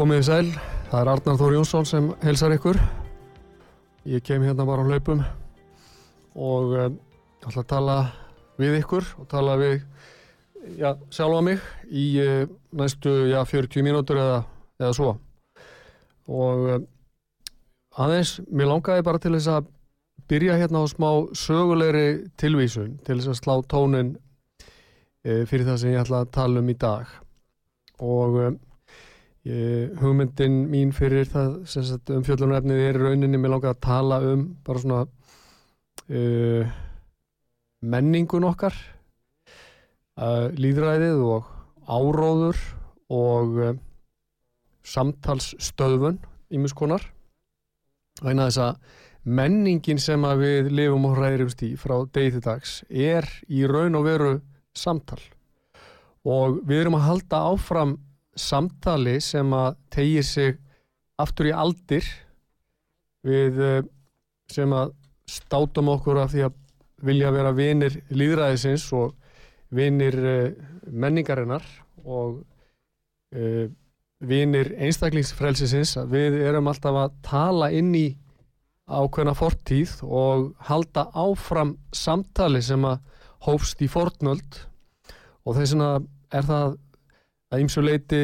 Komið í sæl. Það er Arnar Þór Jónsson sem helsar ykkur. Ég kem hérna bara á hlaupum og um, ætla að tala við ykkur og tala við já, sjálfa mig í uh, næstu já, 40 mínútur eða, eða svo. Og um, aðeins, mér langaði bara til þess að byrja hérna á smá sögulegri tilvísun til þess að slá tónin uh, fyrir það sem ég ætla að tala um í dag. Og Ég, hugmyndin mín fyrir það umfjöldunarefnið er rauninni með langa að tala um bara svona uh, menningun okkar uh, líðræðið og áróður og uh, samtalsstöðvun ímuskonar þannig að þess að menningin sem við lifum og hræðirumst í frá degi til dags er í raun og veru samtal. Og við erum að halda áfram samtali sem að tegir sig aftur í aldir við eh, sem að státum okkur af því að vilja vera vinir líðræðisins og vinir eh, menningarinnar og uh, vinir einstaklingsfrelsisins við erum alltaf að tala inn í ákveðna fortíð og halda áfram samtali sem að hófst í fortnöld og þess vegna er það að ýmsu leiti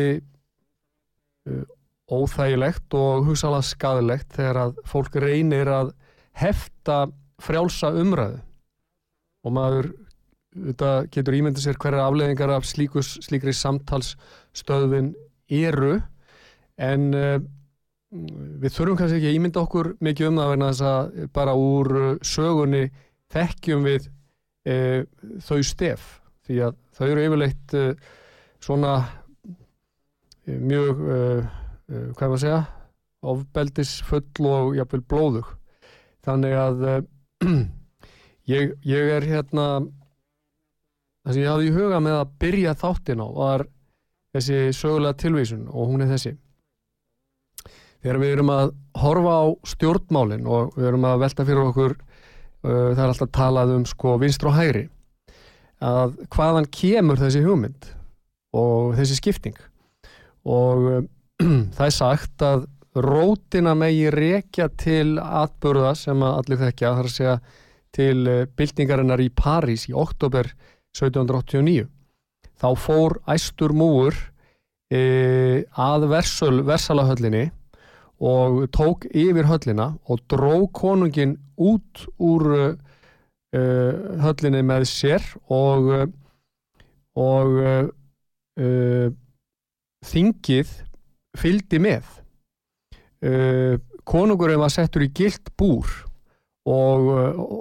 uh, óþægilegt og hugsalega skadilegt þegar að fólk reynir að hefta frjálsa umræðu. Og maður þetta getur ímyndið sér hverja afleðingar af slíkus, slíkri samtalsstöðvin eru. En uh, við þurfum kannski ekki að ímynda okkur mikið um það vegna þess að bara úr sögunni þekkjum við uh, þau stef. Því að þau eru yfirleitt uh, svona eh, mjög uh, uh, hvað maður segja ofbeldisfull og jafnvel blóðug. Þannig að uh, ég, ég er hérna það sem ég hafði í huga með að byrja þáttin á var þessi sögulega tilvísun og hún er þessi. Þegar við erum að horfa á stjórnmálin og við erum að velta fyrir okkur það er alltaf talað um sko vinstr og hægri að hvaðan kemur þessi hugmynd og þessi skipting. Og um, það er sagt að rótina megi rekja til atbörða sem að allir þekkja þar að segja til uh, byltingarinnar í París í oktober 1789 þá fór æstur múur e, að versal, versalahöllinni og tók yfir höllina og dró konungin út úr uh, höllinni með sér og og uh, þingið fyldi með. Uh, konungurinn var settur í gilt búr og,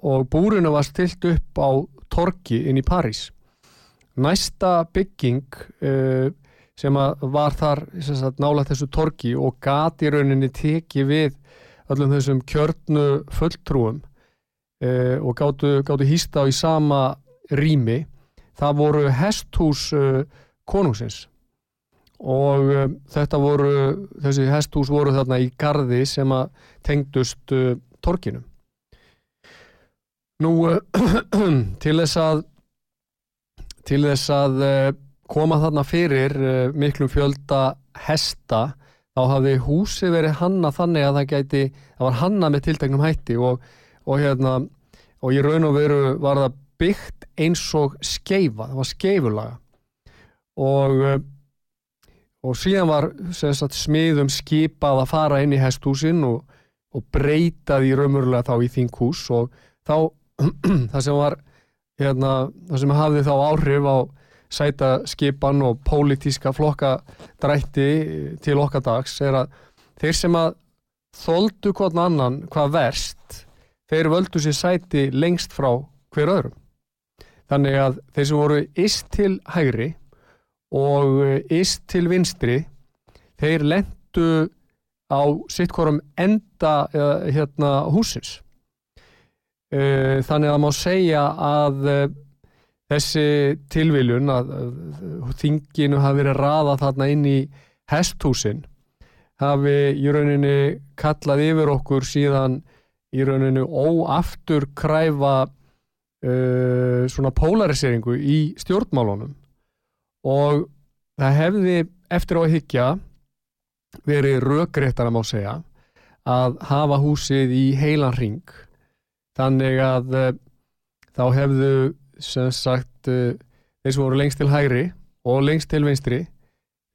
og búrinu var stilt upp á torki inn í París. Næsta bygging uh, sem var þar sagt, nála þessu torki og gati rauninni teki við öllum þessum kjörnu fulltrúum uh, og gáttu, gáttu hýsta á í sama rými. Það voru hesthús uh, konungsins. Og uh, þetta voru þessi hesthús voru þarna í gardi sem að tengdust uh, torkinu nú uh, til þess að til þess að koma þarna fyrir miklum fjölda hesta þá hafði húsi verið hanna þannig að það gæti, það var hanna með tilteknum hætti og, og hérna og í raun og veru var það byggt eins og skeifa, það var skeifulaga og uh, og síðan var sagt, smiðum skipað að fara inn í hesthúsin og, og breyta því raumurlega þá í þinghús. Og þá það sem var hérna, það sem hafði þá áhrif á sæta skipan og pólitíska flokkadrætti til okkar dags er að þeir sem að þóldu hvern annan hvað verst þeir völdu sér sæti lengst frá hver öðrum. Þannig að þeir sem voru ist til hægri og ist til vinstri. Þeir lendu á sitt hvorum enda hérna húsins þannig að má segja að þessi tilviljun að þinginu hafi verið raða þarna inn í hesthúsin hafi í rauninni kallað yfir okkur síðan í rauninni óaftur kræfa uh, svona polariseringu í stjórnmálunum og það hefði eftir á að hyggja verið rökréttan að má segja að hafa húsið í heilan ring þannig að uh, þá hefðu sem sagt uh, þeir sem voru lengst til hægri og lengst til vinstri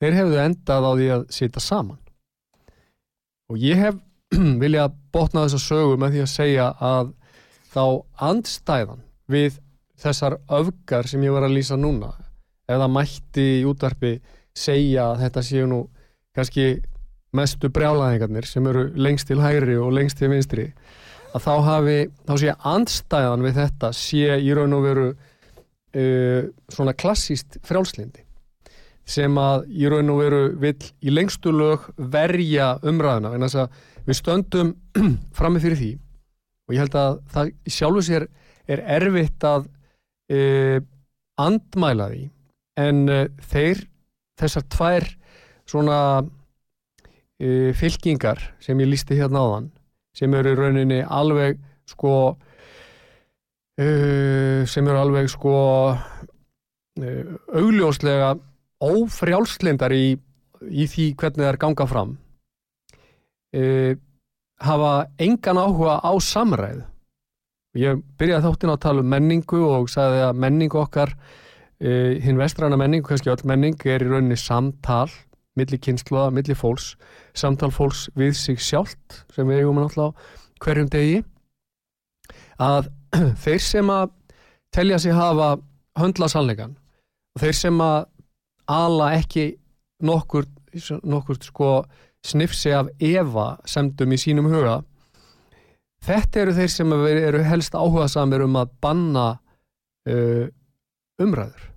þeir hefðu endað á því að sita saman. Og ég hef viljað botna þessa sögu með því að segja að þá andstæðan við þessar öfgar sem ég var að lýsa núna eða mætti í útvarpi segja að þetta séu nú kannski mestu brjálæðingarnir sem eru lengst til hægri og lengst til vinstri að þá hafi, þá sé andstæðan við þetta sé í raun og veru uh, svona klassíst frjálslindi sem að í raun og veru vil í lengstu lög verja umræðina en þess að við stöndum frammi fyrir því og ég held að það sjálfu sér er erfitt að uh, andmæla því en uh, þeir þessar tvær svona fylkingar sem ég lísti hérna áðan sem eru í rauninni alveg sko uh, sem eru alveg sko uh, augljóslega ófrjálslindar í, í því hvernig er ganga fram uh, hafa engan áhuga á samræð ég byrjaði þáttinn að tala um menningu og sagði að menningu okkar hinn vestræna menningu, kannski öll menning er í rauninni samtal milli kynsluða, milli fólks. Samtal fólks við sig sjálft sem við eigum náttúrulega hverjum degi. Að þeir sem að telja sig hafa höndla sannleikan og þeir sem að ala ekki nokkur, nokkur sko snifsi af Eva semdum í sínum huga þetta eru þeir sem eru helst áhuga samir um að banna uh, umræður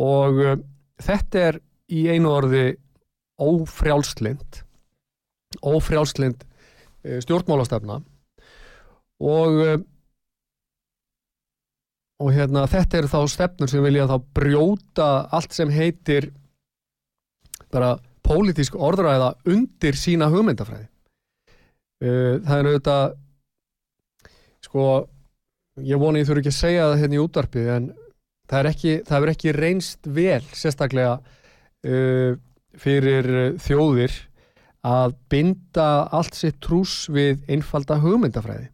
og uh, þetta er í einu orði ófrjálslind ófrjálslind uh, stjórnmálastefna. Og uh, og hérna þetta eru þá stefnur sem vilja þá brjóta allt sem heitir bara pólitísk orðræða undir sína hugmyndafræði. Það er auðvitað sko ég voni ég þurfi ekki að segja það hérna í útvarpi en það er ekki, það er ekki reynst vel sérstaklega uh, fyrir þjóðir að binda allt sitt trús við einfalda hugmyndafræði.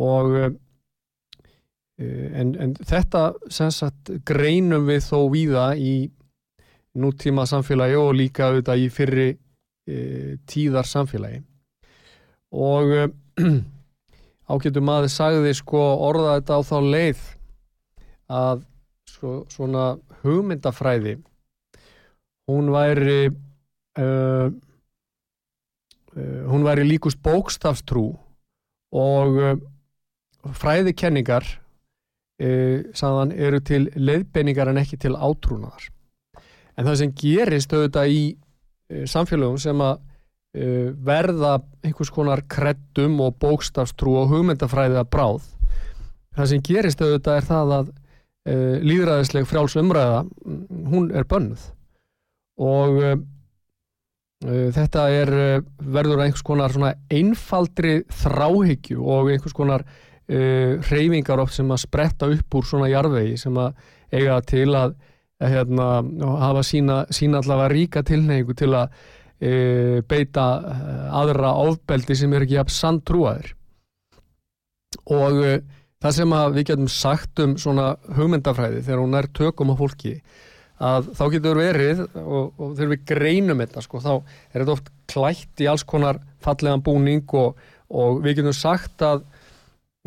Og uh, en, en þetta sagt, greinum við þó víða í nútíma samfélagi og líka auðvitað í fyrri uh, tíðar samfélagi. Og uh, ágættu maður sagði sko orða þetta á þá leið að sko, svona hugmyndafræði hún væri uh, uh, hún væri líkust bókstafstrú og uh, fræðikenningar uh, sagðan eru til leiðbenningar en ekki til átrúnaðar. En það sem gerist auðvitað í uh, samfélögum sem að uh, verða einhvers konar kreddum og bókstafstrú og hugmyndafræði að bráð það sem gerist auðvitað er það að uh, líðræðisleg frjálsumræða hún er bönnuð. Og uh, þetta er verður einhvers konar einfaldri þráhyggju og einhvers konar reyfingar oft sem að spretta upp úr svona jarðvegi sem að eiga til að, að hérna, hafa sína, sína allavega ríka tilneigu til að e, beita aðra ofbeldi sem er ekki jafn sandtrúaðir og e, það sem við getum sagt um svona hugmyndafræði þegar hún er tökum á fólki að þá getur verið og, og þegar við greinum þetta sko, þá er þetta oft klætt í alls konar fallegan búning og, og við getum sagt að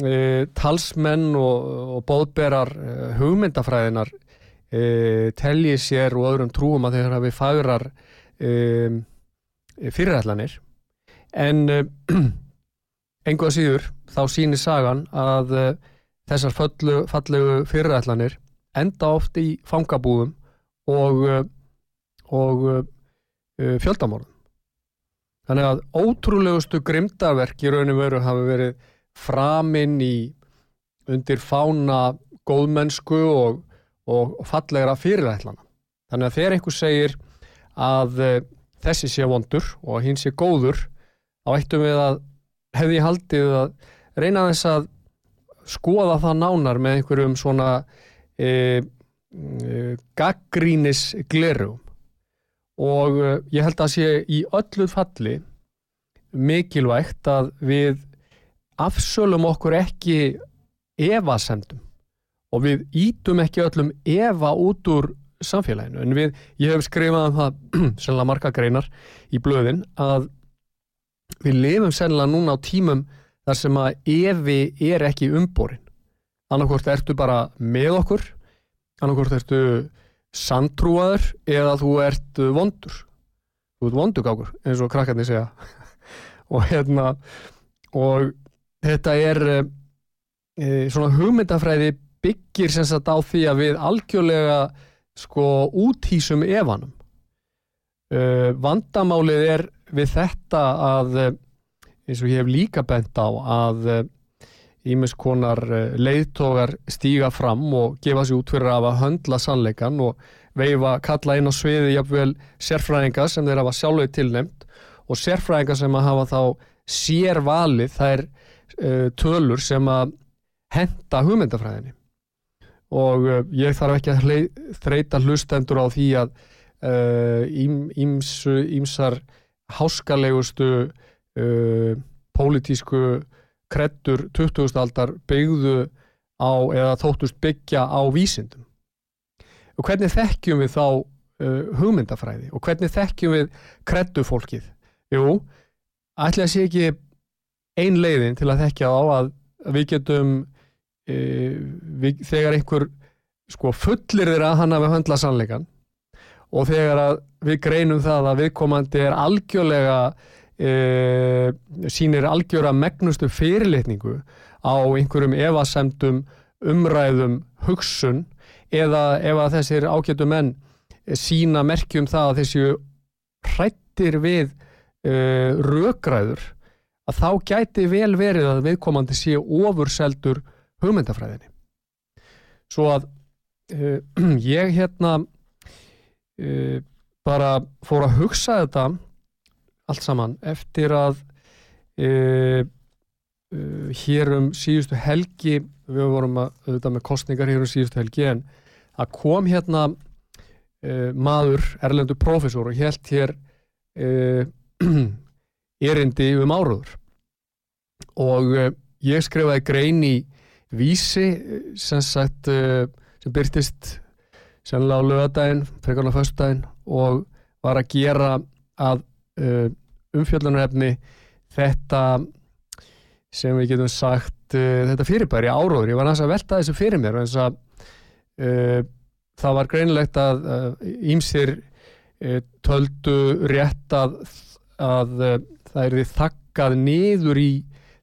e, talsmenn og, og bóðberar e, hugmyndafræðinar e, telji sér og öðrum trúum að þeir hafi fagrar e, fyrirætlanir. En engu að síður þá sýnir sagan að uh, þessar fallu, fallegu fyrirætlanir enda oft í fangabúðum og, uh, og uh, fjöldamorðum. Þannig að ótrúlegustu grimdarverk í rauninu veru hafi verið framinn í undir fána góðmennsku og, og fallegra fyrirætlana. Þannig að þegar einhver segir að þessi sé vondur og hinn sé góður, þá ættum við að hefði haldið að reyna þess að skoða það nánar með einhverjum svona e, e, gaggrínis glerum og e, ég held að sé í öllu falli mikilvægt að við afsölum okkur ekki evasendum og við ítum ekki öllum eva út úr samfélaginu. En við, ég hef skrifað um það sennilega marga greinar í blöðin að við lifum sennilega núna á tímum þar sem að evi er ekki umborin. Annarkort ertu bara með okkur annarkort ertu sandtrúaður eða þú ert vondur. Þú ert vondugákur eins og krakkarnir segja. Og hérna og þetta er e, svona hugmyndafræði byggir sem sagt á því að við algjörlega sko úthýsum evanum e, vandamálið er við þetta að eins og ég hef líka bent á að ímis eh, eh, leiðtogar stíga fram og gefa sér út fyrir að höndla sannleikan og veifa kalla inn á sviði jafnvel sérfræðinga sem þeir hafa sjálfur tilnemt og sérfræðinga sem að hafa þá sér valið þær uh, tölur sem að henda hugmyndafræðinni. Og uh, ég þarf ekki að þreita hlustendur á því að uh, ímsar háskalegustu uh, pólitísku krettur 20. aldar byggðu á eða þóttust byggja á vísindum. Og hvernig þekkjum við þá uh, hugmyndafræði og hvernig þekkjum við krettufólkið? Jú, ætla að sé ekki ein leiðin til að þekkja á að við getum uh, við, þegar einhver sko fullir þeirra að hann hafi höndla sannleikan og þegar við greinum það að viðkomandi er algjörlega e, sínir algjöra megnustu fyrirlitningu á einhverjum evasemdum umræðum hugsun eða ef að þessir ágætu menn sína merkjum það að þessi hrættir við e, rökræður að þá gæti vel verið að viðkomandi sé ofurseldur hugmyndafræðinni. Svo að e, ég hérna e, bara fór að hugsa þetta allt saman. Eftir að e, e, hér um síðustu helgi við vorum að, auðvitað með kostningar hér um síðustu helgi en að kom hérna e, maður, erlendu profesor og helt hér erindi um áruður og ég skrifaði grein í vísi sem sagt sem byrtist sennilega á lögadaginn, frekarna fyrstdaginn og var að gera að uh, umfjöldunarefni þetta sem við getum sagt uh, þetta fyrirbæri áróður, ég var næst að velta þessu fyrir mér og að, uh, það var greinilegt að ímsir töldu rétt að, að það er því þakkað niður í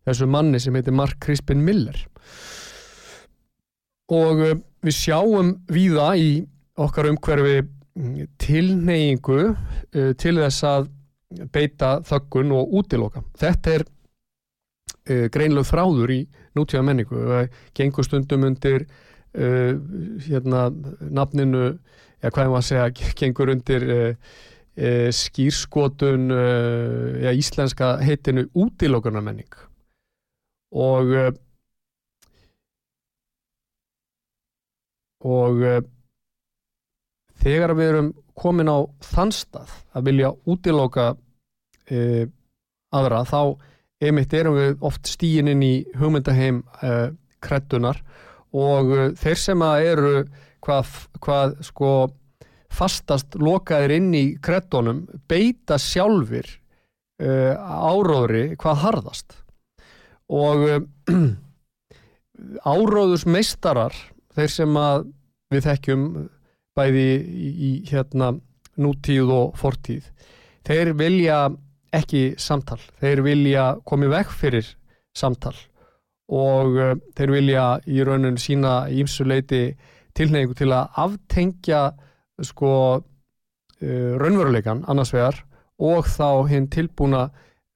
þessu manni sem heitir Mark Crispin Miller. Og við sjáum víða í okkar umhverfi tilneyingu til þess að beita þöggun og útiloka. Þetta er uh, greinlega þráður í nútíða menningu. Gengur stundum undir uh, hérna nafninu, eða hvað ég var að segja gengur undir uh, uh, skýrskotun ja, íslenska heitinu útilókunarmenning og uh, og uh, þegar við erum komin á þann stað að vilja útilóka uh, aðra þá einmitt erum við oft stíin inn í hugmyndaheim uh, kreddunar og uh, þeir sem að eru hvað, hvað sko fastast lokaðir inn í kreddunum beita sjálfur áróðri hvað harðast. Og uh, áróðus meistarar þeir sem að við þekkjum bæði í, í hérna nútíð og fortíð þeir vilja ekki samtal, þeir vilja komið vekk fyrir samtal og uh, þeir vilja í rauninu sína ímsuleiti tilneyingu til að aftengja sko uh, raunveruleikan annars vegar og þá hinn tilbúna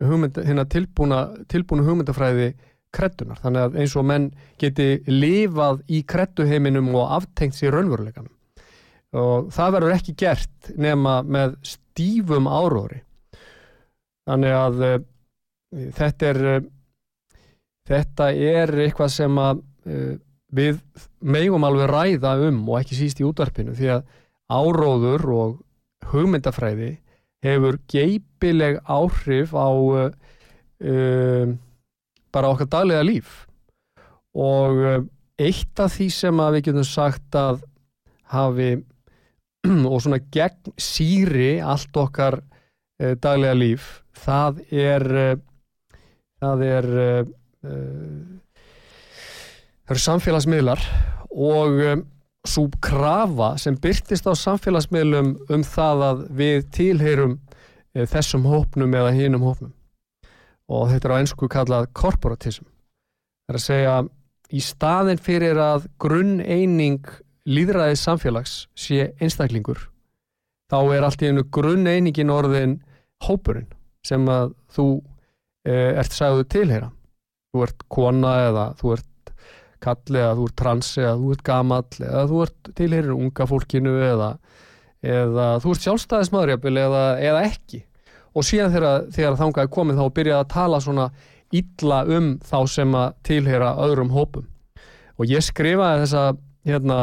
hugmynda, hinn að tilbúna, tilbúna hugmyndafræði kreddunar, þannig að eins og menn geti lifað í kredduheiminum og aftengt sér raunveruleikanum. Og það verður ekki gert nema með stífum áróðri þannig að uh, þetta er uh, þetta er eitthvað sem að uh, við megum alveg ræða um og ekki síst í útvarpinu því að áróður og hugmyndafræði hefur geipileg áhrif á bara okkar daglega líf. Og eitt af því sem að við getum sagt að hafi og svona gegn síri allt okkar daglega líf það er uh, það er uh, það eru samfélagsmiðlar og svo krafa sem byrtist á samfélagsmiðlum um það að við tilheyrum þessum hópnum eða hinum hópnum. Og þetta er á ennsku kallað korporatism. Það er að segja í staðin fyrir að grunn eining líðræðis samfélags sé einstaklingur þá er allt í einu grunn einingin orðin hópurinn sem að þú e, ert sagðu tilheyra. Þú ert kona eða þú ert kall eða þú ert trans eða þú ert gamall eða þú ert tilheyrir unga fólkinu eða, eða þú ert sjálfstæðismadurjafil eða, eða ekki. Og síðan þegar, þegar þangað er komið þá byrjaði að tala svona illa um þá sem að tilheyra öðrum hópum. Og ég skrifaði þessa hérna,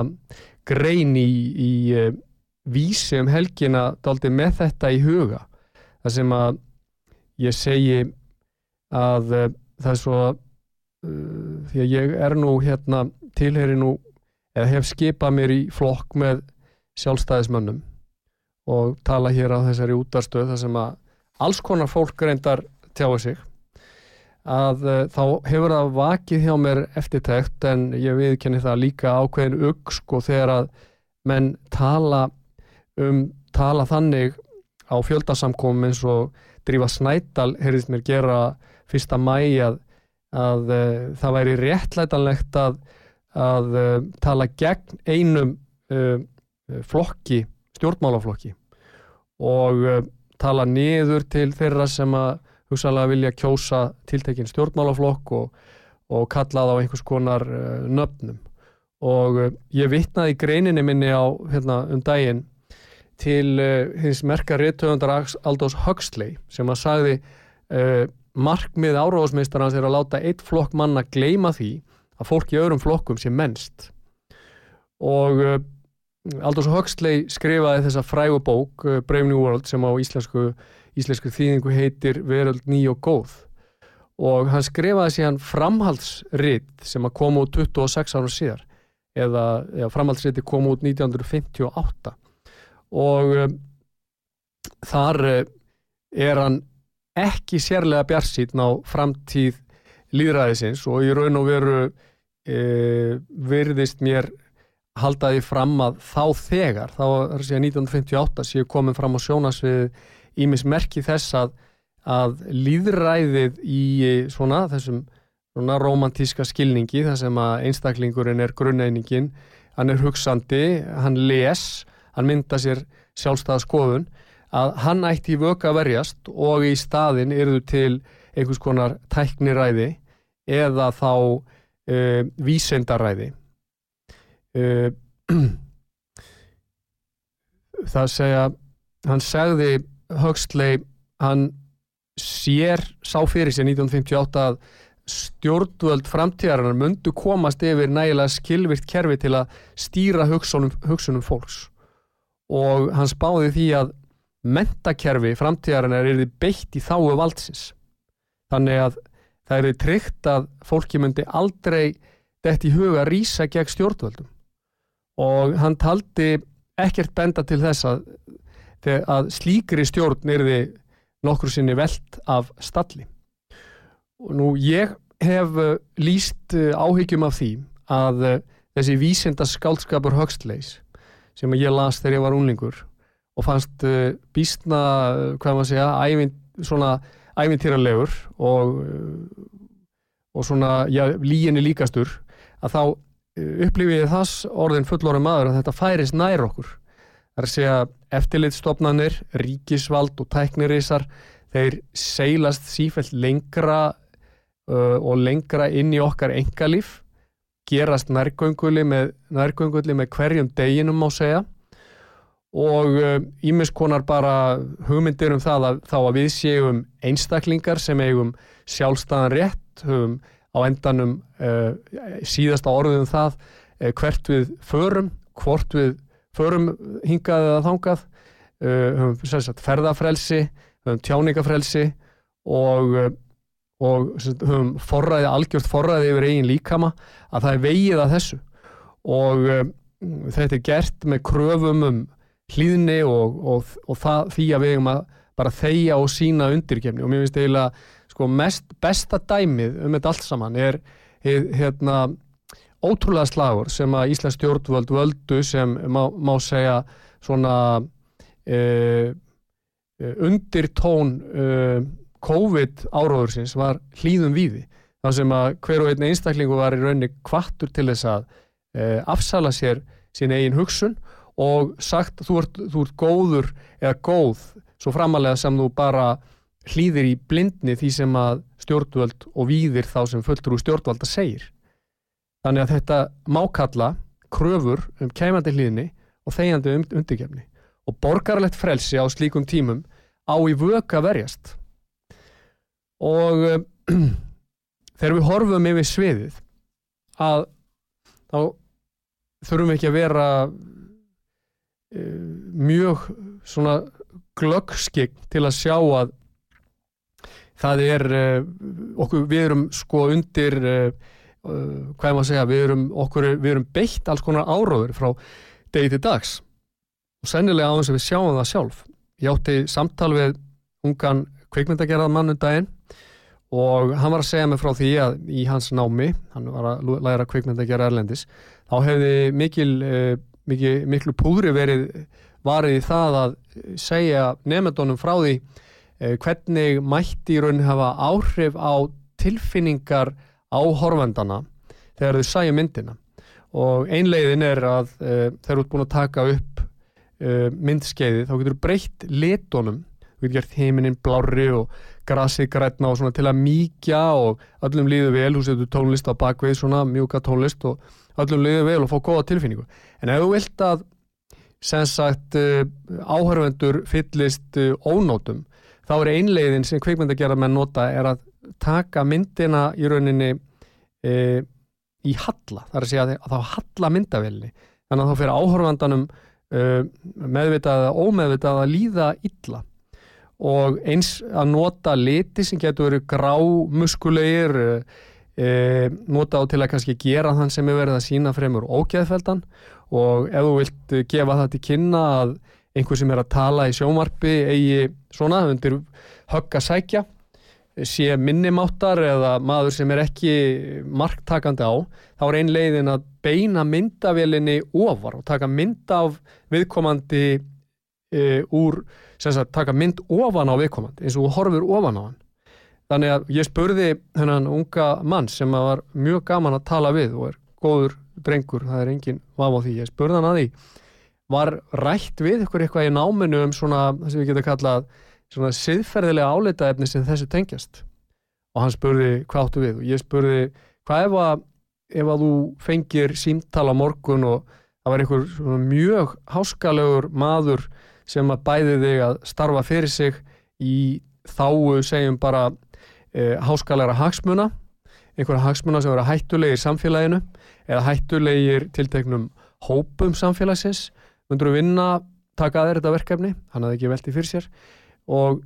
grein í, í uh, vísi um helgina daldi með þetta í huga. Þar sem að ég segi að uh, það er svo uh, því að ég er nú hérna tilheri nú eða hef skipað mér í flokk með sjálfstæðismönnum og tala hér á þessari útarstöð þar sem að alls konar fólk reyndar tjáu sig að uh, þá hefur það vakið hjá mér eftirtækt en ég viðkenni það líka ákveðin ugg sko þegar að menn tala um tala þannig á fjöldasamkomum eins og Drífa Snædal heyrðist mér gera fyrsta mæi að, að uh, það væri réttlætanlegt að, að uh, tala gegn einum flokki, stjórnmálaflokki og tala niður til þeirra sem að hugsalega vilja kjósa tiltekinn stjórnmálaflokk og, og kalla það á einhvers konar uh, nöfnum. Og uh, ég vittnaði í greininni minni á hérna, um daginn til uh, hins merka réttöfundar Aldós Huxley sem að sagði markmið áráðsmeistarans er að láta eitt flokk manna gleima því að fólk í öðrum flokkum sé mennst. Og Aldós Huxley skrifaði þessa frægu bók Brave New World sem á íslensku íslensku þýðingu heitir Veröld ný og góð. Og hann skrifaði síðan framhaldsritt sem að koma út 26 ára síðar eða ja, framhaldsritti kom út 1958 og um, þar uh, er hann ekki sérlega bjarsýtn á framtíð líðræðisins og í raun og veru e, virðist mér haldaði fram að þá þegar, þá er síðan 1958 séu komin fram á sjónasvið ímis merki þess að, að líðræðið í svona þessum svona romantíska skilningi þar sem að einstaklingurinn er grunneiningin, hann er hugsandi, hann les, hann mynda sér sjálfstæða skoðun, að hann ætti í vöka verjast og í staðin eru til einhvers konar tækniræði eða þá e, vísendaræði. uh, það segja hann segði Huxley hann sér sá fyrir sér 1958 að stjórnvöld framtíðarinnar myndu komast yfir nægilega skilvirt kerfi til að stýra hugsunum, hugsunum fólks og hann spáði því að mentakerfi framtíðarinnar er beitt í þáu valdsins. Þannig að það er tryggt að fólki myndi aldrei dætt í huga að rýsa gegn stjórnvöldum. Og hann taldi ekkert benda til þess að, að slíkri stjórn erði nokkur sinni veld af stalli. Og nú ég hef uh, líst uh, áhyggjum af því að uh, þessi vísinda skálskapur högstleis sem ég las þegar ég var unlingur og fannst býstna, hvað maður segja ævin, svona ævintýralegur og og svona, já, líginni líkastur að þá upplifið þess orðin fullorinn maður að þetta færist nær okkur. Það er að segja eftirlitstofnanir, ríkisvald og tæknirísar þeir seilast sífælt lengra uh, og lengra inn í okkar engalíf gerast nærgönguli með, með hverjum deginum má segja. Og ímiskonar uh, bara hugmyndir um það að, þá að við séum einstaklingar sem eigum sjálfstæðan rétt höfum á endanum uh, síðasta orðum það uh, hvert við förum, hvort við förum hingað eða þangað. Uh, höfum sagt, ferðafrelsi höfum tjáningafrelsi og og höfum forræði, algjört forræði yfir eigin líkama að það er vegið að þessu. Og um, þetta er gert með kröfum um hlýðni og, og, og það, því að við hefum að bara þeia og sína undirkefni og mér finnst eiginlega sko mest besta dæmið um þetta allt saman er hérna ótrúlega slagur sem að Íslands stjórnvöld völdu sem má, má segja svona uh, undir tón uh, COVID áróðursins var hlýðum víði þar sem að hver og einn einstaklingu var í rauninni kvartur til þess að uh, afsala sér sín eigin hugsun og sagt þú ert, þú ert góður eða góð svo framalega sem þú bara hlýðir í blindni því sem að stjórnvöld og víðir þá sem fulltrú stjórnvalda segir. Þannig að þetta mákalla kröfur um kæmandi hlýðni og þegjandi um undirkefni og borgarlegt frelsi á slíkum tímum á í vöka verjast og um, þegar við horfum yfir sviðið að þá þurfum við ekki að vera uh, mjög svona glöggskign til að sjá að það er uh, okkur, við erum sko undir uh, hvað er maður að segja, við erum, okkur, við erum beitt alls konar áróður frá degi til dags. Og sennilega á þess að við sjáum það sjálf. Ég átti samtal við ungan kveikmyndagerðað mannum daginn og hann var að segja mig frá því að í hans námi, hann var að læra kveikmyndagerða erlendis, þá hefði mikil, uh, mikil, miklu púðri verið varið í það að segja nefndunum frá því uh, hvernig mætti í raunin hafa áhrif á tilfinningar á horfendana þegar þau sæju myndina. Og einlegin er að uh, þeir eru búin að taka upp myndskeiði þá getur breytt litónum þú getur gert heiminin blári og grasið grætna og svona til að mýkja og öllum líðu vel, þú setur tónlist á bakvið svona mjúka tónlist og öllum líðu vel og fá góða tilfinningu. En ef þú vilt að sem sagt uh, áhörvendur fyllist uh, ónótum þá er einlegin sem kveikmyndagerðar með nota er að taka myndina í rauninni uh, í halla, það er að segja að þá halla myndavelni, þannig að þá fyrir áhörvandanum uh, meðvitað eða ómeðvitað að líða illa og eins að nota liti sem getur verið grámuskulegir uh, nota á til að kannski gera þann sem er verið að sína fremur ógeðfeldan og ef þú vilt gefa það til kynna að einhver sem er að tala í sjómarpi eigi svona undir högg að sækja sé minnimáttar eða maður sem er ekki marktakandi á, þá er ein leiðin að beina myndavélinni ofar og taka mynd af viðkomandi e, úr, sem sagt, taka mynd ofan á viðkomandi, eins og horfur ofan á hann. Þannig að ég spurði hennan unga mann sem var mjög gaman að tala við og er góður drengur, það er enginn vaf á því, ég spurði hann að því, var rætt við ykkur eitthvað í náminu um svona, það sem við getum kallað svona siðferðilega áleitaefni sem þessu tengjast og hann spurði hvað áttu við og ég spurði hvað ef að ef að þú fengir símtala morgun og það var einhver mjög háskalegur maður sem að bæði þig að starfa fyrir sig í þáu segjum bara e, háskalega hagsmuna einhverja hagsmuna sem vera hættulegir samfélaginu eða hættulegir tilteknum hópum samfélagsins. Myndur þú vinna, taka þér þetta verkefni? Hann hafði ekki veltið fyrir sér. Og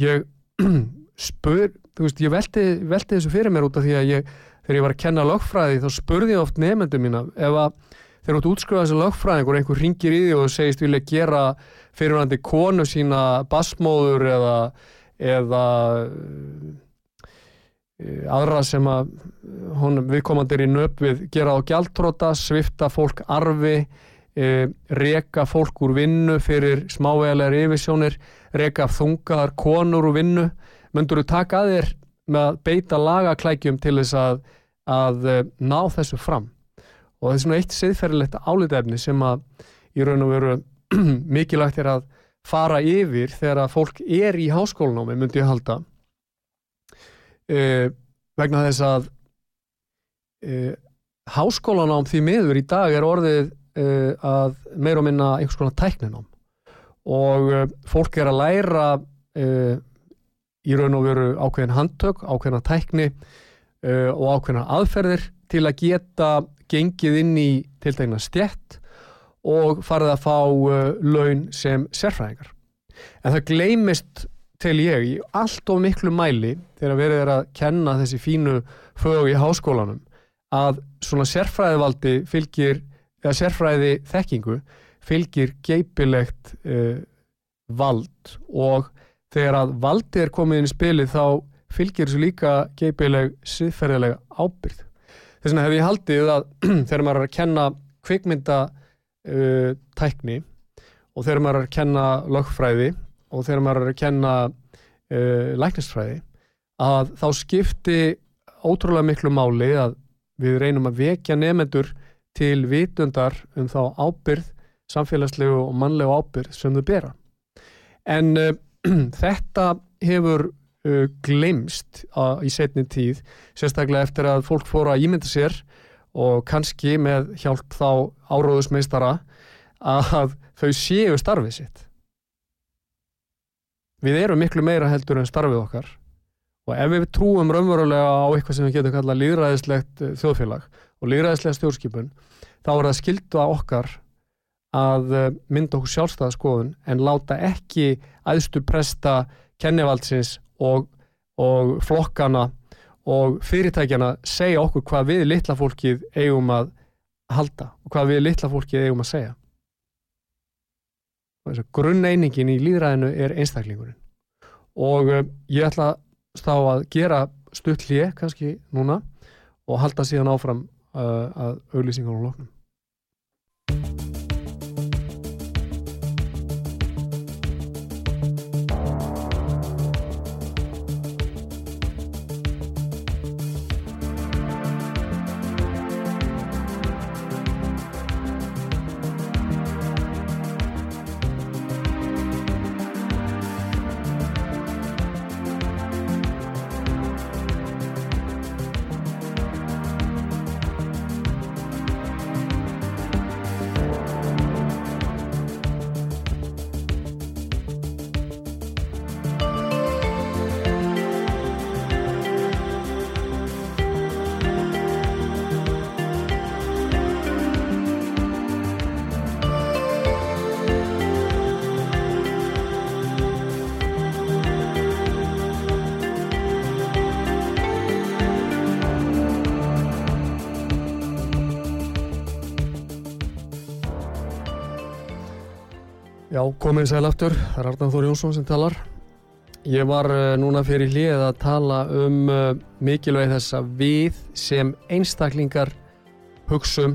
ég spur, þú veist, ég velti, velti þessu fyrir mér út af því að ég, þegar ég var að kenna lögfræði þá spurði ég oft nefnendum mína ef að þegar þú ert útskruðað þessu lögfræðing og einhver ringir í því og segist vilja gera fyrirvændi konu sína basmóður eða, eða e, aðra sem að honum viðkomandi er í nöp við gera á gjaldtróta, svifta fólk arfi, e, reka fólk úr vinnu fyrir smávegilegar yfirsjónir, reka þungaðar konur úr vinnu, myndur þú taka að þér með að beita lagaklækjum til þess að, að e, ná þessu fram? Og það er svona eitt siðferðilegt álitefni sem að í raun og veru mikilvægt er að fara yfir þegar að fólk er í háskólanámi myndi ég halda. E, vegna þess að e, háskólanám því miður í dag er orðið e, að meir og minna einhvers konar tækninám. Og e, fólk er að læra e, í raun og veru ákveðin handtök, ákveðina tækni e, og ákveðina aðferðir til að geta gengið inn í tiltegna stjett og farið að fá uh, laun sem sérfræðingar. En það gleymist til ég í allt of miklu mæli þegar verið er að kenna þessi fínu fög í háskólanum að svona sérfræðivaldi fylgir, eða sérfræði þekkingu fylgir geipilegt uh, vald og þegar að valdi er komið inn í spilið þá fylgir þessu líka geipileg siðferðilega ábyrð. Þess vegna hef ég haldið að þegar maður er að kenna kvikmynda uh, tækni og þegar maður er að kenna lögfræði og þegar maður er að kenna uh, læknistfræði að þá skipti ótrúlega miklu máli að við reynum að vekja nefnendur til vitundar um þá ábyrð, samfélagslegu og mannlegu ábyrð sem þau bera. En uh, þetta hefur uh, glemst uh, í setni tíð, sérstaklega eftir að fólk fóra að ímynda sér og kannski með hjálp þá áróðusmeistara að þau séu starfið sitt. Við erum miklu meira heldur en starfið okkar og ef við trúum raunverulega á eitthvað sem við getum kallað líðræðislegt eh, þjóðfélag og líðræðislega stjórnskipun þá er það skildu að okkar að eh, mynda okkur sjálfstæðaskoðun en láta ekki aðstu presta kennivaldsins og, og flokkana og fyrirtækjana segja okkur hvað við litla fólkið eigum að halda og hvað við litla fólkið eigum að segja. Grunneiningin í líðræðinu er einstaklingurinn og uh, ég ætla þá að gera stutt hlið kannski núna og halda síðan áfram uh, að auglýsingunum loknum. Komið sæl aftur, það er Arnald Þór Jónsson sem talar. Ég var uh, núna fyrir hlið að tala um uh, mikilvæg þess að við sem einstaklingar hugsum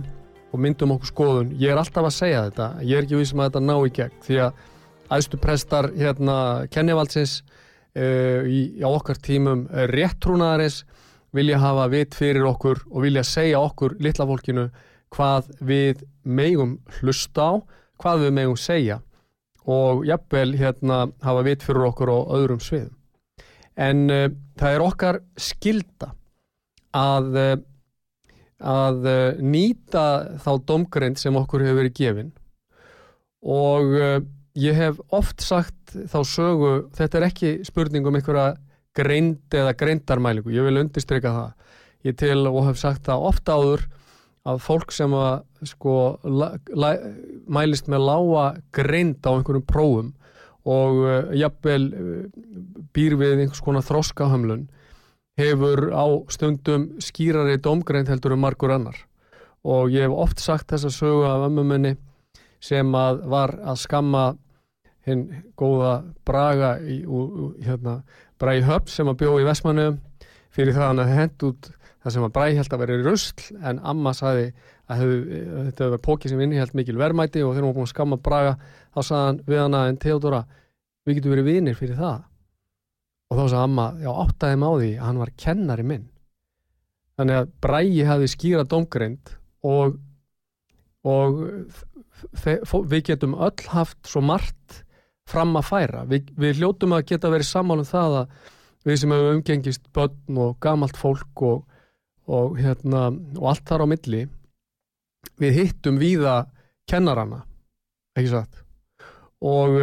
og myndum okkur skoðun. Ég er alltaf að segja þetta, ég er ekki vissum að þetta ná í gegn því að aðstu prestar hérna kennivaldsins uh, í, á okkar tímum réttrúnaðarins vilja hafa vit fyrir okkur og vilja segja okkur litla fólkinu hvað við megum hlusta á, hvað við megum segja og jafnvel hérna hafa vit fyrir okkur á öðrum sviðum. En uh, það er okkar skilda að uh, að uh, nýta þá domgreind sem okkur hefur verið gefin og uh, ég hef oft sagt þá sögu, þetta er ekki spurning um einhverja greind eða greindarmælingu, ég vil undirstryka það ég til og hef sagt það oft áður að fólk sem að sko la, la, mælist með lága greind á einhverjum prófum og uh, jafnvel uh, býr við einhvers konar þroskahömlun hefur á stundum skýrari domgreind heldur um margur annar. Og ég hef oft sagt þessa sögu af ömmuminni sem að var að skamma hinn góða Braga í, hérna, Bragi Höpp sem að bjó í Vestmannu fyrir það hann að hend út það sem Bragi held að vera í rusl en Amma saði að hef, þetta var póki sem innihjalt mikil verðmæti og þegar hún var búin að skamma Braga þá saði hann við hana en Theodora við getum verið vinir fyrir það og þá saði Amma, já áttaði maður því að hann var kennari minn þannig að Bragi hafi skýra domgreind og og við getum öll haft svo margt fram að færa. Vi, við hljótum að geta verið sammálum það að við sem hefur umgengist börn og gamalt fólk og, og, hérna, og allt þar á milli við hittum víða kennarana, ekki satt? Og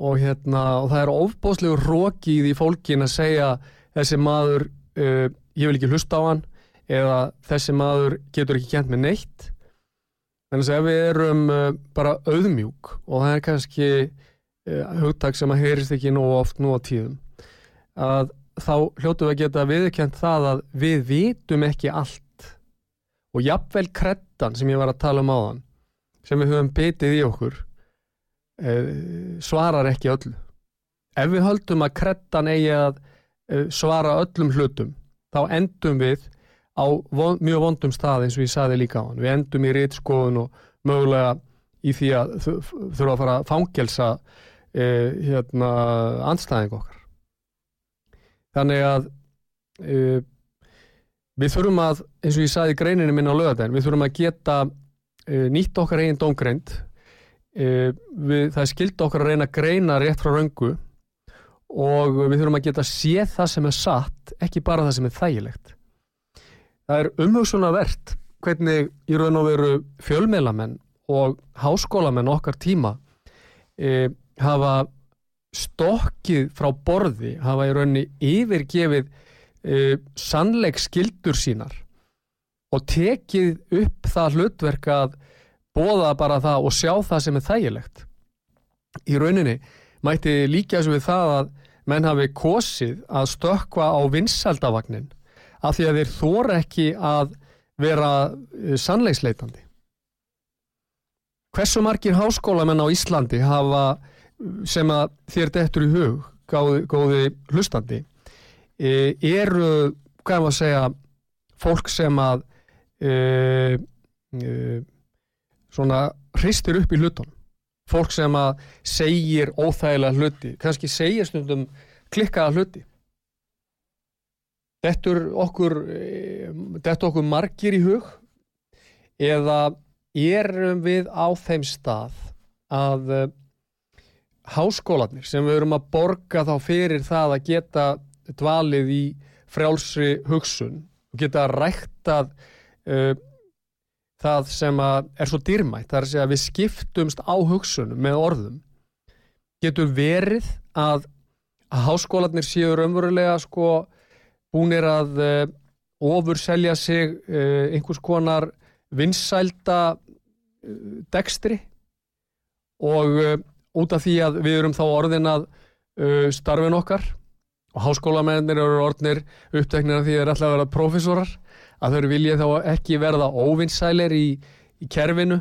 og hérna og það er ofbóðslegur rókið í fólkin að segja þessi maður uh, ég vil ekki hlusta á hann eða þessi maður getur ekki kent með neitt. Þannig að við erum uh, bara auðmjúk og það er kannski uh, hugtak sem að heyrist ekki nú oft nú á tíðum að þá hljótu við að geta viðkjönd það að við vitum ekki allt og jafnvel krettan sem ég var að tala um áðan sem við höfum betið í okkur uh, svarar ekki öllu. Ef við höldum að krettan eigi að uh, svara öllum hlutum þá endum við á von, mjög vondum stað eins og ég saði líka á hann. Við endum í reytskoðun og mögulega í því að þurfa að fara að fangelsa eh, hérna, anstæðing okkar. Þannig að eh, við þurfum að, eins og ég saði í greininu minna á lögadagin, við þurfum að geta eh, nýtt okkar eigin dómgreind. Það er skilt okkar að reyna að greina rétt frá röngu og við þurfum að geta séð það sem er satt, ekki bara það sem er þægilegt. Það er umhugsunavert hvernig í raun og veru fjölmeilamenn og háskólamenn okkar tíma hafa stokkið frá borði, hafa í rauninni yfirgefið e, sannleikskildur sínar og tekið upp það hlutverk að bóða bara það og sjá það sem er þægilegt. Í rauninni mætti líka þessu við það að menn hafi kosið að stökka á vinsaldavagnin af því að þeir þóra ekki að vera eh, sannleiksleitandi. Hversu margir háskólamenn á Íslandi hafa sem að þér dettur í hug, góði, góði hlustandi, e, eru, hvað maður að segja, fólk sem að e, e, svona hristir upp í hlutunum. Fólk sem að segir óþægilega hluti, kannski segir stundum klikkaða hluti. Dettur okkur, eh, dettur okkur margir í hug eða erum við á þeim stað að háskólanir sem við erum að borga þá fyrir það að geta dvalið í frjálsri hugsun og geta ræktað uh, það sem er svo dýrmætt, það er að við skiptumst á hugsunum með orðum. Getur verið að, að háskólanir séu raunverulega sko búnir að uh, ofur selja sig uh, einhvers konar vinsælda dekstri og út af því að við erum þá orðin að starfin okkar og háskólamennir eru orðnir uppteknir af því að það er alltaf að vera profesorar að þau eru viljið þá ekki verða óvinnsælir í, í kerfinu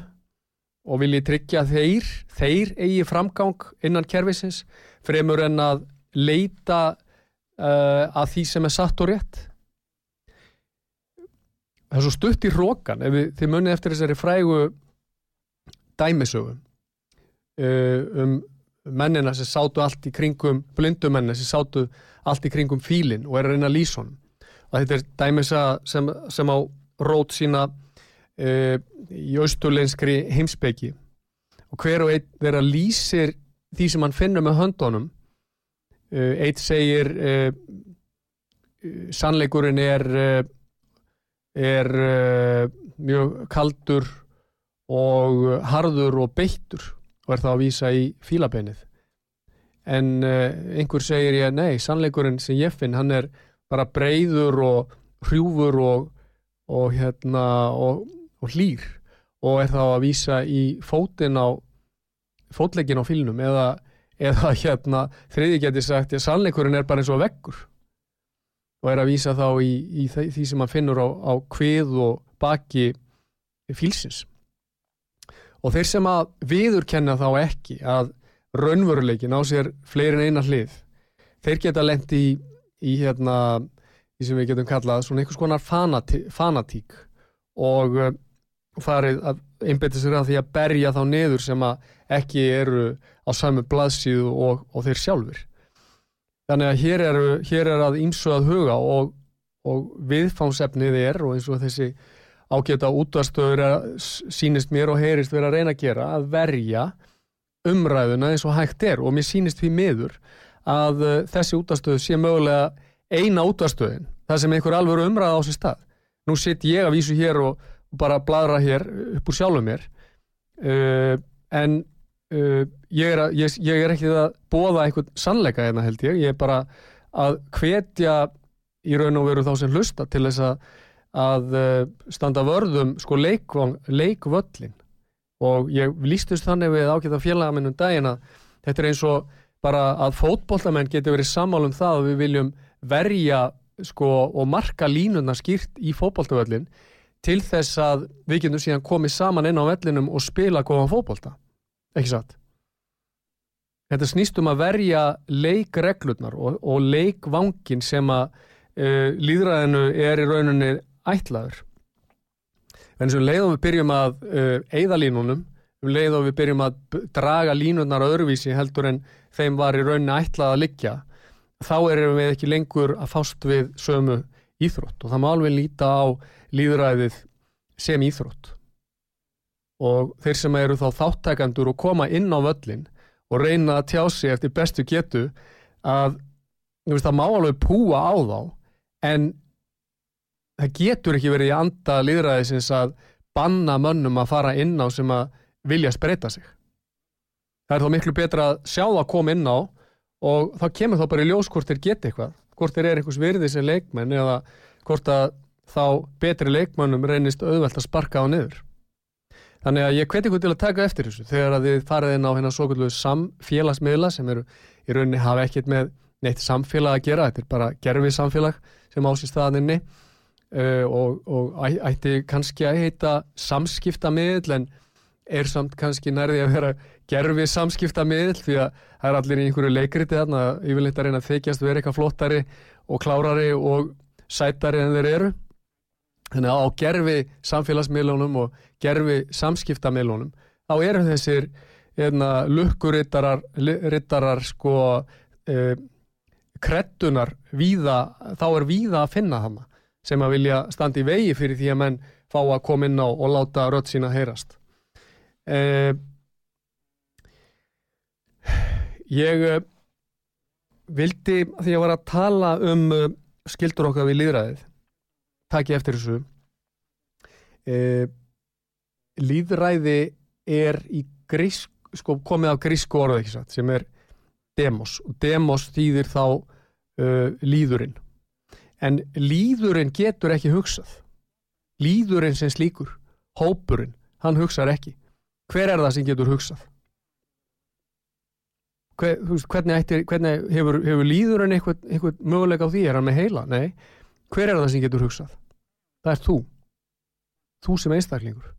og viljið tryggja þeir, þeir eigi framgang innan kerfisins fremur en að leita uh, að því sem er satt og rétt. Það er svo stutt í rókan ef við, þið munið eftir þessari frægu dæmisögu. uh, um mennina sem sátu allt í kringum blindumennina sem sátu allt í kringum fílin og er að reyna að lýsa honum. Og þetta er dæmisa sem, sem á rót sína uh, í austurleinskri heimsbyggi og hver og einn vera lýsir því sem hann finnur með höndunum. Eh, eitt segir uh, sannleikurinn er uh, er uh, mjög kaldur og harður og beittur og er þá að vísa í fílabeinið. En uh, einhver segir ég nei, sannleikurinn sem ég finn hann er bara breyður og hrjúfur og, og hérna og, og hlýr og er þá að vísa í fótin á fótleikin á fílnum eða, eða hérna þriði geti sagt að sannleikurinn er bara eins og veggur. Og er að vísa þá í, í því sem hann finnur á, á kvið og baki fílsins og þeir sem að viðurkenna þá ekki að raunveruleikin á sér fleirin eina hlið þeir geta lendi í, í hérna því sem við getum kallað svona einhvers konar fanatí, fanatík og uh, farið að einbetta sér að því að berja þá niður sem að ekki eru á samu blaðsíðu og, og þeir sjálfur þannig að hér, eru, hér er að ímsu að huga og, og viðfánsefnið er og eins og þessi ágeta útvarstöður sínist mér og heyrist verið að reyna að gera að verja umræðuna eins og hægt er. Og mér sínist því miður að uh, þessi útvarstöðu sé mögulega eina útvarstöðin það sem einhver alveg umræða á sér stað. Nú sitt ég að vísu hér og, bara bladra hér upp úr sjálfum mér uh, en uh, ég, er að, ég, ég er ekki að bóða einhvern sannleika hérna held ég. Ég er bara að hvetja í raun og veru þá sem hlusta til þess að að uh, standa vörðum sko leikvöllin og ég lístust þannig við ágæta félagaminnum daginn að þetta er eins og bara að fótbollamenn getur verið sammálum það að við viljum verja sko og marka línuna skýrt í fótbolltavöllin til þess að við getum síðan komið saman inn á vellinum og spila góðan fótbollta ekki satt? Þetta snýst um að verja leikreglurnar og, og leikvangin sem að uh, líðræðinu er í rauninni ætlaður. En eins og leið og við byrjum að uh, eigða línunum, um leið og við byrjum að draga línunnar öðruvísi heldur en þeim var í rauninni ætlað að liggja, þá erum við ekki lengur að fást við sömu íþrótt og það má alveg líta á líðræðið sem íþrótt. Og þeir sem eru þá þáttækandur og koma inn á völlin og reyna að tjá sig eftir bestu getu að veist, það má alveg púa á þá en það getur ekki verið í anda líðræðisins að banna mönnum að fara inn á sem að vilja spreita sig. Það er þá miklu betra að sjá það að koma inn á og þá kemur þá bara í ljós hvort þeir geta eitthvað, hvort þeir eru einhvers virði sem leikmenn eða hvort að þá betri leikmennum reynist auðvelt að sparka á niður. Þannig að ég hveti ykkur til að taka eftir þessu þegar að þið farið inn á hérna svo kvöldu samfélagsmiðla sem eru í rauninni hafa ekkert með neitt samfélag að gera, þetta er bara gerfið samfélag sem ásýst þaðinni uh, og, og ætti kannski að heita samskiptamiðl en er samt kannski nærði að vera gerfið samskiptamiðl því að það er allir í einhverju leikriti þarna yfirleitt að reyna að þykjast vera eitthvað flottari og klárari og sætari en þeir eru. Þannig að á gerfi samfélagsmiðlunum og gerfi samskiptamiðlunum þá eru þessir hérna, lukkurittarar sko eh, krettunar víða, þá er víða að finna hana sem að vilja standa í vegi fyrir því að menn fá að koma inn á og láta rött sína heyrast. Eh, ég eh, vildi, því að var að tala um uh, skildur okkar við líðræðið, takk ég eftir þessu, eh, líðræði er grísk, sko komið af grísku orðu sem er demos. Demos þýðir þá uh, líðurinn en líðurinn getur ekki hugsað. Líðurinn sem slíkur hópurinn, hann hugsað ekki. Hver er það sem getur hugsað? Hver, hvernig, ættir, hvernig hefur, hefur líðurinn eitthvað, eitthvað möguleika á því, er hann með heila? Nei, hver er það sem getur hugsað? Það er þú. Þú sem einstaklingur.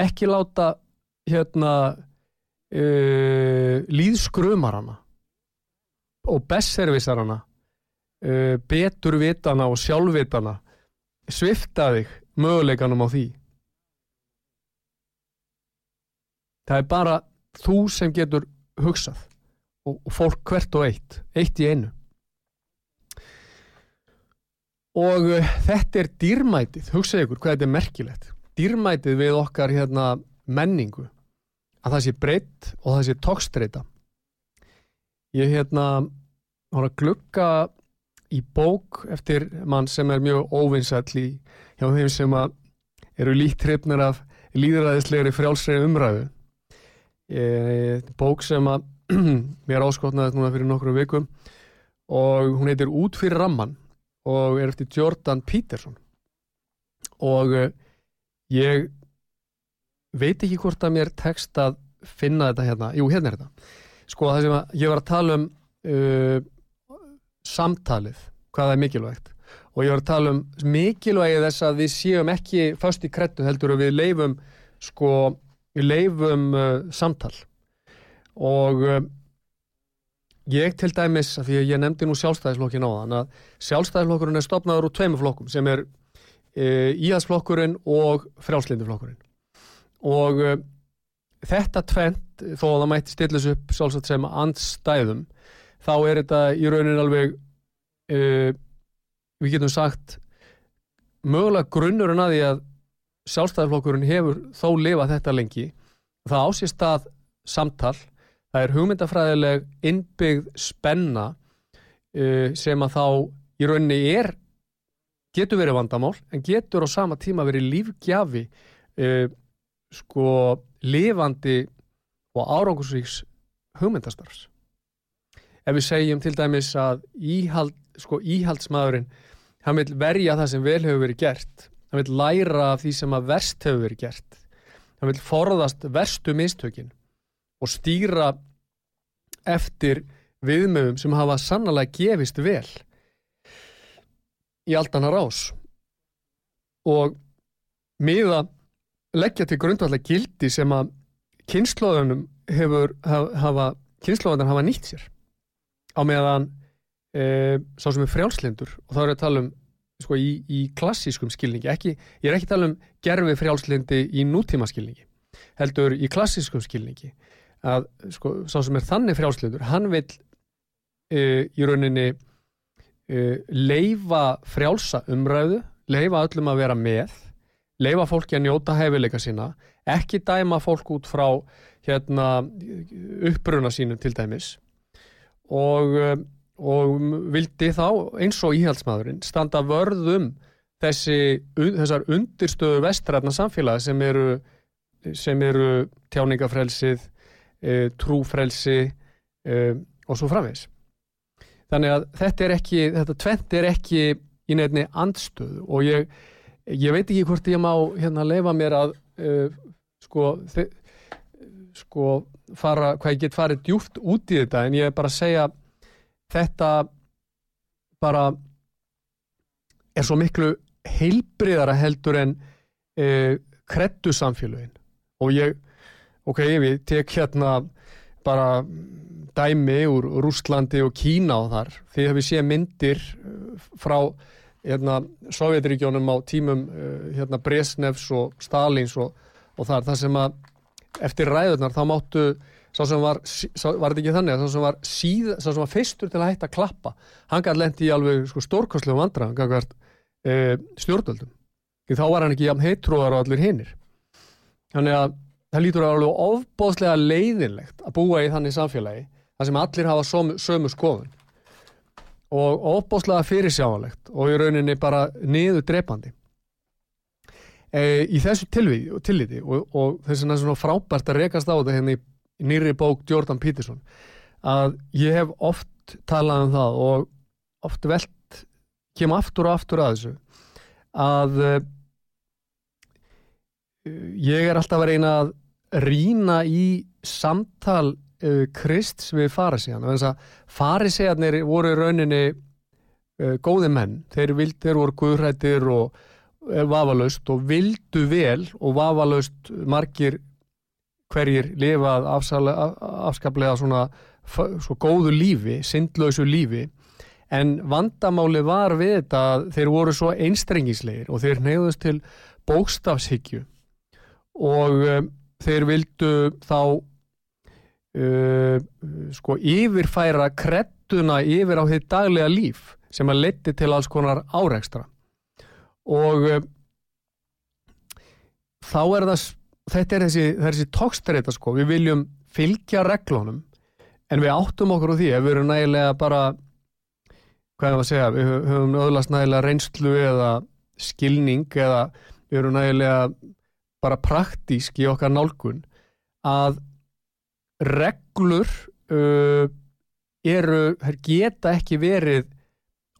Ekki láta hérna uh, líðskrumarana og bestservisarana uh, betur vitana og sjálfvitana. Svifta þig möguleikanum á því. Það er bara þú sem getur hugsað og, og fólk hvert og eitt eitt í einu. Og uh, þetta er dýrmætið, hugsaðu ykkur hvað þetta er merkilegt. Dýrmætið við okkar hérna, menningu. Að það sé breytt og það sé tókstreita ég hérna var að glukka í bók eftir mann sem er mjög óvinnsall í hjá þeim sem eru líkt hrifnir af líðræðislegri frjálsrei umræðu. E, bók sem að mér áskotnaði núna fyrir nokkru vikum og hún heitir Út fyrir ramman og er eftir Jordan Peterson. Og e, ég veit ekki hvort að mér tekst að finna þetta hérna, jú hérna er þetta. Sko það sem að ég var að tala um uh, samtalið hvað er mikilvægt. Og ég var að tala um mikilvægið þess að við séum ekki fast í krettu heldur og við leifum sko, við leifum uh, samtal. Og uh, ég til dæmis, því að ég nefndi nú sjálfstæðisflokkin á þann að sjálfstæðisflokkurinn er stopnaður úr tveimu flokkum sem er uh, íhalsflokkurinn og frjálslindiflokkurinn og þetta tvent þó að það mætti stillis upp sjálfsagt sem andstæðum þá er þetta í raunin alveg uh, við getum sagt mögulega grunnurinn að því að sjálfstæðarflokkurinn hefur þó lifað þetta lengi. Það ásist að samtal það er hugmyndafræðileg innbyggð spenna uh, sem að þá í rauninni er getur verið vandamál en getur á sama tíma verið lífgjafi uh, sko lifandi og árangusvíks hugmyndastarfs ef við segjum til dæmis að íhald, sko, íhaldsmaðurinn hann vil verja það sem vel hefur verið gert hann vil læra af því sem að verst hefur verið gert hann vil forðast verstu mistökin og stýra eftir viðmöðum sem hafa sannlega gefist vel í aldanar ás. Og miða leggja til grundvallega gildi sem að kynnslóðunum hefur hafa, kynnslóðunar hafa nýtt sér á meðan e, sá sem er frjálslindur og þá er að tala um sko, í, í klassískum skilningi ekki, ég er ekki að tala um gerfi frjálslindi í nútíma skilningi heldur í klassískum skilningi að sko, sá sem er þannig frjálslindur hann vil e, í rauninni e, leifa frjálsa umræðu leifa öllum að vera með leifa fólki að njóta hefileika sína ekki dæma fólk út frá hérna uppbruna sínum til dæmis og, eh, og vildi þá eins og íhaldsmaðurinn standa vörðum þessi, þessar undirstöðu vestræðna samfélagi sem eru, sem eru tjáningafrelsið, e, trúfrelsi e, og svo framvegs. Þannig að þetta er ekki, þetta tvent er ekki í nefni andstöðu og ég, ég veit ekki hvort ég má hérna leifa mér að e, sko, sko fara, hvað ég get farið djúft út í þetta en ég er bara að segja þetta bara er svo miklu heilbriðara heldur en e, krettu samfélagin og ég, ok, við tek hérna bara dæmi úr Rústlandi og Kína og þar, því að við séum myndir e, frá hérna, Sovjetregjónum á tímum e, hérna, Bresnevs og Stalins og, og þar, þar sem að eftir ræðunar þá máttu sá sem var, sá, var þetta ekki þannig að sá sem var síð, sá sem var fyrstur til að hætta að klappa hann gæti lendi í alveg sko, stórkostlega vandra, hann gæti verið e, stjórnvöldum, því þá var hann ekki jafn heitróðar og allir hinnir þannig að það lítur að alveg ofbóðslega leiðinlegt að búa í þannig samfélagi þar sem allir hafa sömu, sömu skoðun. Og ofbóðslega fyrirsjávalegt og í rauninni bara niður drepandi e, í þessu tilliti og, og þess að það er svona frábært að rekast á þetta hérna í nýri bók Jordan Peterson að ég hef oft talað um það og oft velt kem aftur og aftur að þessu að uh, ég er alltaf að reyna að rína í samtal uh, Krist við farisíðan og þess að farisíðanir voru rauninni góði menn, þeir vildir voru guðrættir og vafalaust og vildu vel og vafalaust margir hverjir lifað afskaplega svona svo góðu lífi, syndlausu lífi. En vandamáli var við þetta að þeir voru svo einstrengisleir og þeir neyðust til bókstafshyggju. Og um, þeir vildu þá uh, sko yfirfæra krettuna yfir á því daglega líf sem að leti til alls konar áreikstra og um, þá er það þetta er þessi, þessi tókstreita sko, við viljum fylgja reglunum en við áttum okkur á því ef við erum nægilega bara hvað er að segja, við höfum öðlast nægilega reynslu eða skilning eða við erum nægilega bara praktísk í okkar nálgun að reglur uh, eru, þær geta ekki verið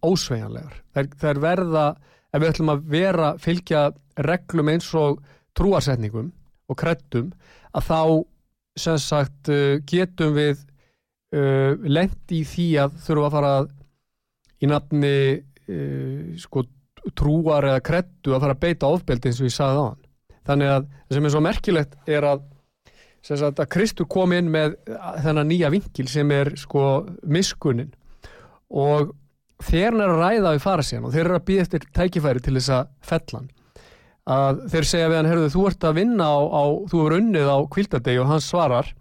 ósveigjanlegar. Þær, þær verða, ef við ætlum að vera fylgja reglum eins og trúarsetningum og kreddum, að þá sem sagt uh, getum við uh, lendi í því að þurfum að fara í nafni uh, sko trúar eða kreddu að fara að beita ofbeldi eins og ég sagði á hann. Þannig að það sem er svo merkilegt er að, sagt, að Kristur kom inn með þennan nýja vinkil sem er sko miskunin og þeir er að ræða við fara síðan og þeir eru að býða eftir tækifæri til þess að fellan að þeir segja við hann, herruðu, þú ert að vinna á, á þú hefur unnið á kvildadegi og hann svarar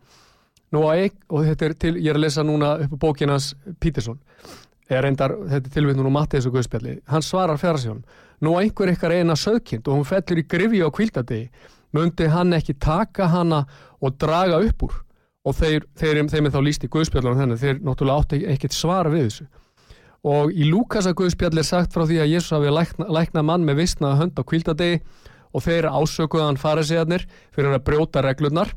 einn, og þetta er til, ég er að lesa núna upp á bókinans Pítersson er reyndar, þetta er tilvittnum og Mattiðs og Guðspjalli, hann svarar fjárasjón nú að einhver ykkar eina söðkind og hún fellur í grifi á kvildadegi myndi hann ekki taka hana og draga upp úr? Og þeir, þeir, þeim er þá líst í Guðspjallanum og í Lúkasa Guðspjall er sagt frá því að Jésús hafi lækna, lækna mann með vissnaða hönd á kvildadegi og þeir ásökuðan farisiðarnir fyrir að brjóta reglurnar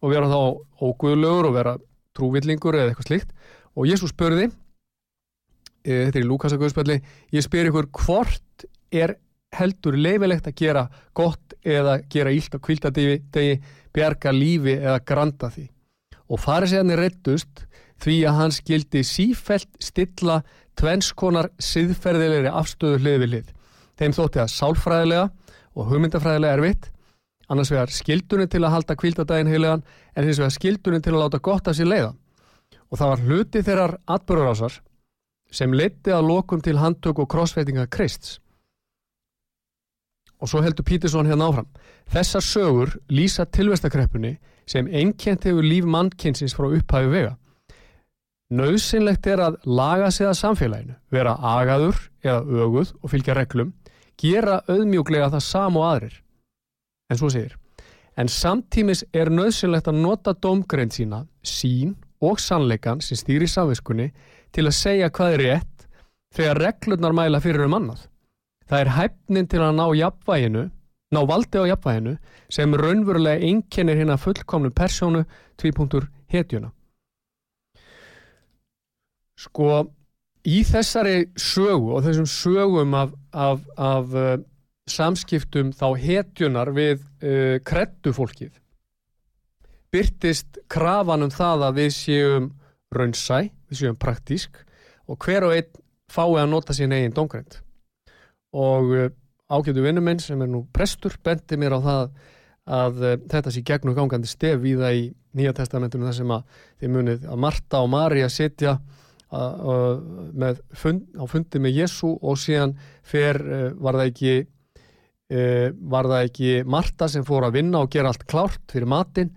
og vera þá óguðlögur og vera trúvillingur eða eitthvað slíkt. Og Jésús spurði e, þetta er í Lúkasa Guðspjalli ég spyr ykkur hvort er heldur leifilegt að gera gott eða gera ílt á kvildadegi bjarga lífi eða granda því? Og farisiðarnir rettust því að hann skildi sífelt stilla tvennskonar siðferðilegri afstöðu hlið við hlið. Þeim þótti að sálfræðilega og hugmyndafræðilega erfitt, annars vegar skildunni til að halda kvildadaginn heilegan en hins vegar skildunni til að láta gott af sér leiða. Og það var hluti þeirrar atbörurásar sem leti að lokum til handtök og krossveitinga Krists. Og svo heldur Pítursson hérna áfram. Þessar sögur lýsa tilvestakreppunni sem einkjent hefur líf mannkynsins frá upphæfi vega. Nauðsynlegt er að laga sig að samfélaginu, vera agaður eða öguð og fylgja reglum, gera auðmjúglega það sam og aðrir. En svo segir, en samtímis er nauðsynlegt að nota domgrein sína, sín og sannleikan sem stýri samviskunni til að segja hvað er rétt þegar reglurnar mæla fyrir um annað. Það er hæfnin til að ná jafnvæginu, ná valdi á jafnvæginu sem raunverulega einkennir hérna fullkomnu persónu 2. Sko, í þessari sögu og þessum sögum af, af, af uh, samskiptum þá hetjunar við uh, kreddufólkið byrtist krafan um það að við séum raunsæ, við séum praktísk og hver og einn fái að nota sín eigin domgrænt og uh, ágætu vinnuminn sem er nú prestur bendi mér á það að þetta sé gegnum gangandi stef í það í Nýja testamentunum þar sem að þið munið að Marta og Marja sitja fund, á fundi með Jésu og síðan fer, uh, var það ekki uh, var það ekki Marta sem fór að vinna og gera allt klárt fyrir matin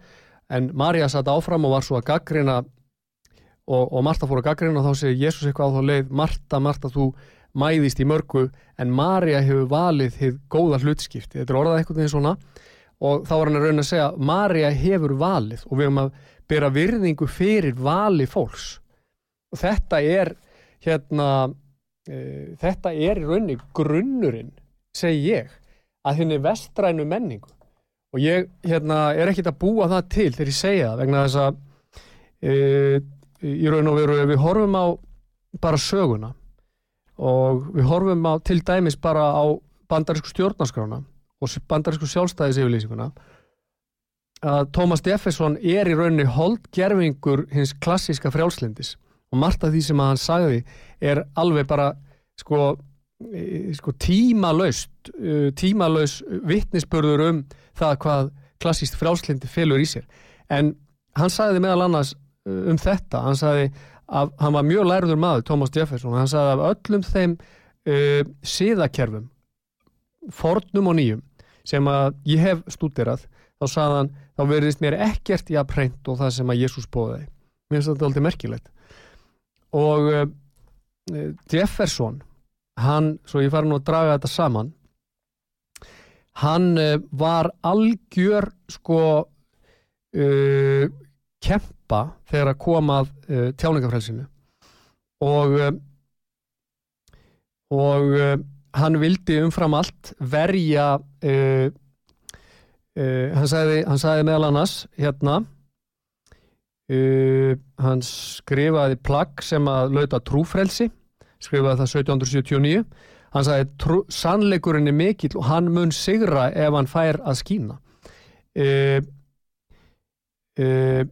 en Marja satt áfram og var svo að gaggrina og, og Marta fór að gaggrina og þá segir Jésús eitthvað á þá leið Marta, Marta þú mæðist í mörgu en Marja hefur valið þið góða hlutskipti, þetta er orðað eitthvað eins svona. Og þá var hann að raun að segja Marja hefur valið og við höfum að bera virðingu fyrir vali fólks og þetta er hérna e, þetta er í rauninni grunnurinn segi ég að henni vestrænu menningu. Og ég hérna er ekkit að búa það til þegar ég segja það vegna þess að e, í raun og veru við horfum á bara söguna og við horfum á til dæmis bara á bandarísku stjórnarskrána og bandarísku sjálfstæðis yfirlýsinguna að Thomas Jefferson er í rauninni holdgerfingur hins klassíska frjálslindis og margt af því sem hann sagði er alveg bara sko, e, sko tímalöst e, tímalös vittnisspörður um það hvað klassíst frjálslindi fylgur í sér. En hann sagði meðal annars e, um þetta, hann sagði að hann var mjög lærður maður, Thomas Jefferson. Hann sagði af öllum þeim uh, síðakerfum fornum og nýjum sem að ég hef stúderað þá sagði hann, þá verðist mér ekkert í að preynt og það sem að Jésús bóði mér finnst þetta alltaf merkilegt og uh, Jefferson hann, svo ég fara nú að draga þetta saman hann uh, var algjör sko uh, kempa þegar að koma tjáningafrælsinu og og hann vildi umfram allt verja hann, sagði, hann sagði meðal annars hérna uh, hann skrifaði plagg sem að lauta trúfrelsi skrifaði það 1779 hann sagði sannleikurinn er mikill og hann mun sigra ef hann fær að skína. Uh, uh,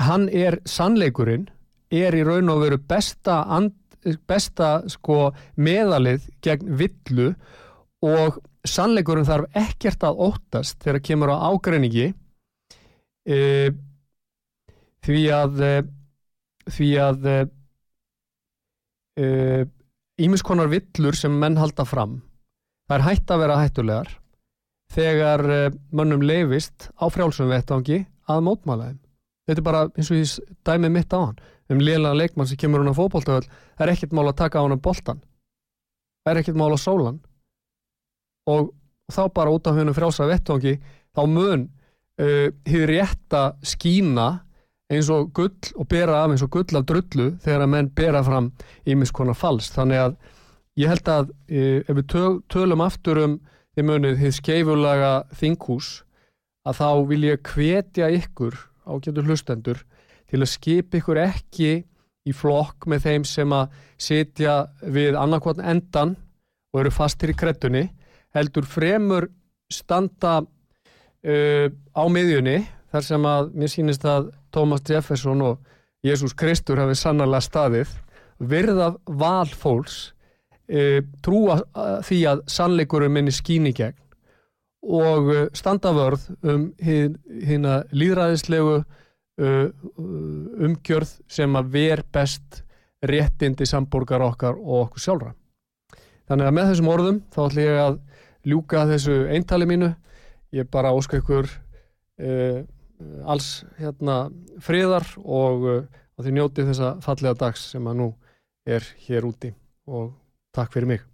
hann er sannleikurinn er í raun og veru besta and, besta sko meðalið gegn villu og sannleikurinn þarf ekkert að óttast þegar kemur á ágreiningi. E, því að e, því að ímiskonar e, villur sem menn halda fram það er hætt að vera hættulegar þegar mönnum leifist á frjálsum vettvangi að mótmálaðum þetta er bara eins og ég dæmi mitt á hann. Um liðlega leikmann sem kemur hún á fókbóltöðul það er ekkert mál að taka á hann um boltan það er ekkert mál að sólan og þá bara út af húnum frjálsa vettvangi þá mun uh, hefur rétt að skína eins og gull og bera af eins og gull af drullu þegar að menn bera fram ímiðskonar falsk þannig að ég held að uh, ef við töl, tölum aftur um því munið því skeifulaga þinghús að þá vil ég hvetja ykkur ágætur hlustendur til að skipa ykkur ekki í flokk með þeim sem að sitja við annarkotn endan og eru fastir í krettunni heldur fremur standa uh, á miðjunni þar sem að mér sýnist að Thomas Jefferson og Jésús Kristur hafi sannarlega staðið virða val fólks uh, trúa því að sannleikurum minni skýni gegn og uh, standa vörð um hérna líðræðislegu Uh, umgjörð sem að ver best réttindi samborgar okkar og okkur sjálfra. Þannig að með þessum orðum þá ætlum ég að ljúka þessu eintali mínu. Ég bara óska ykkur uh, alls hérna friðar og uh, að þið njóti þessa fallega dags sem að nú er hér úti og takk fyrir mig.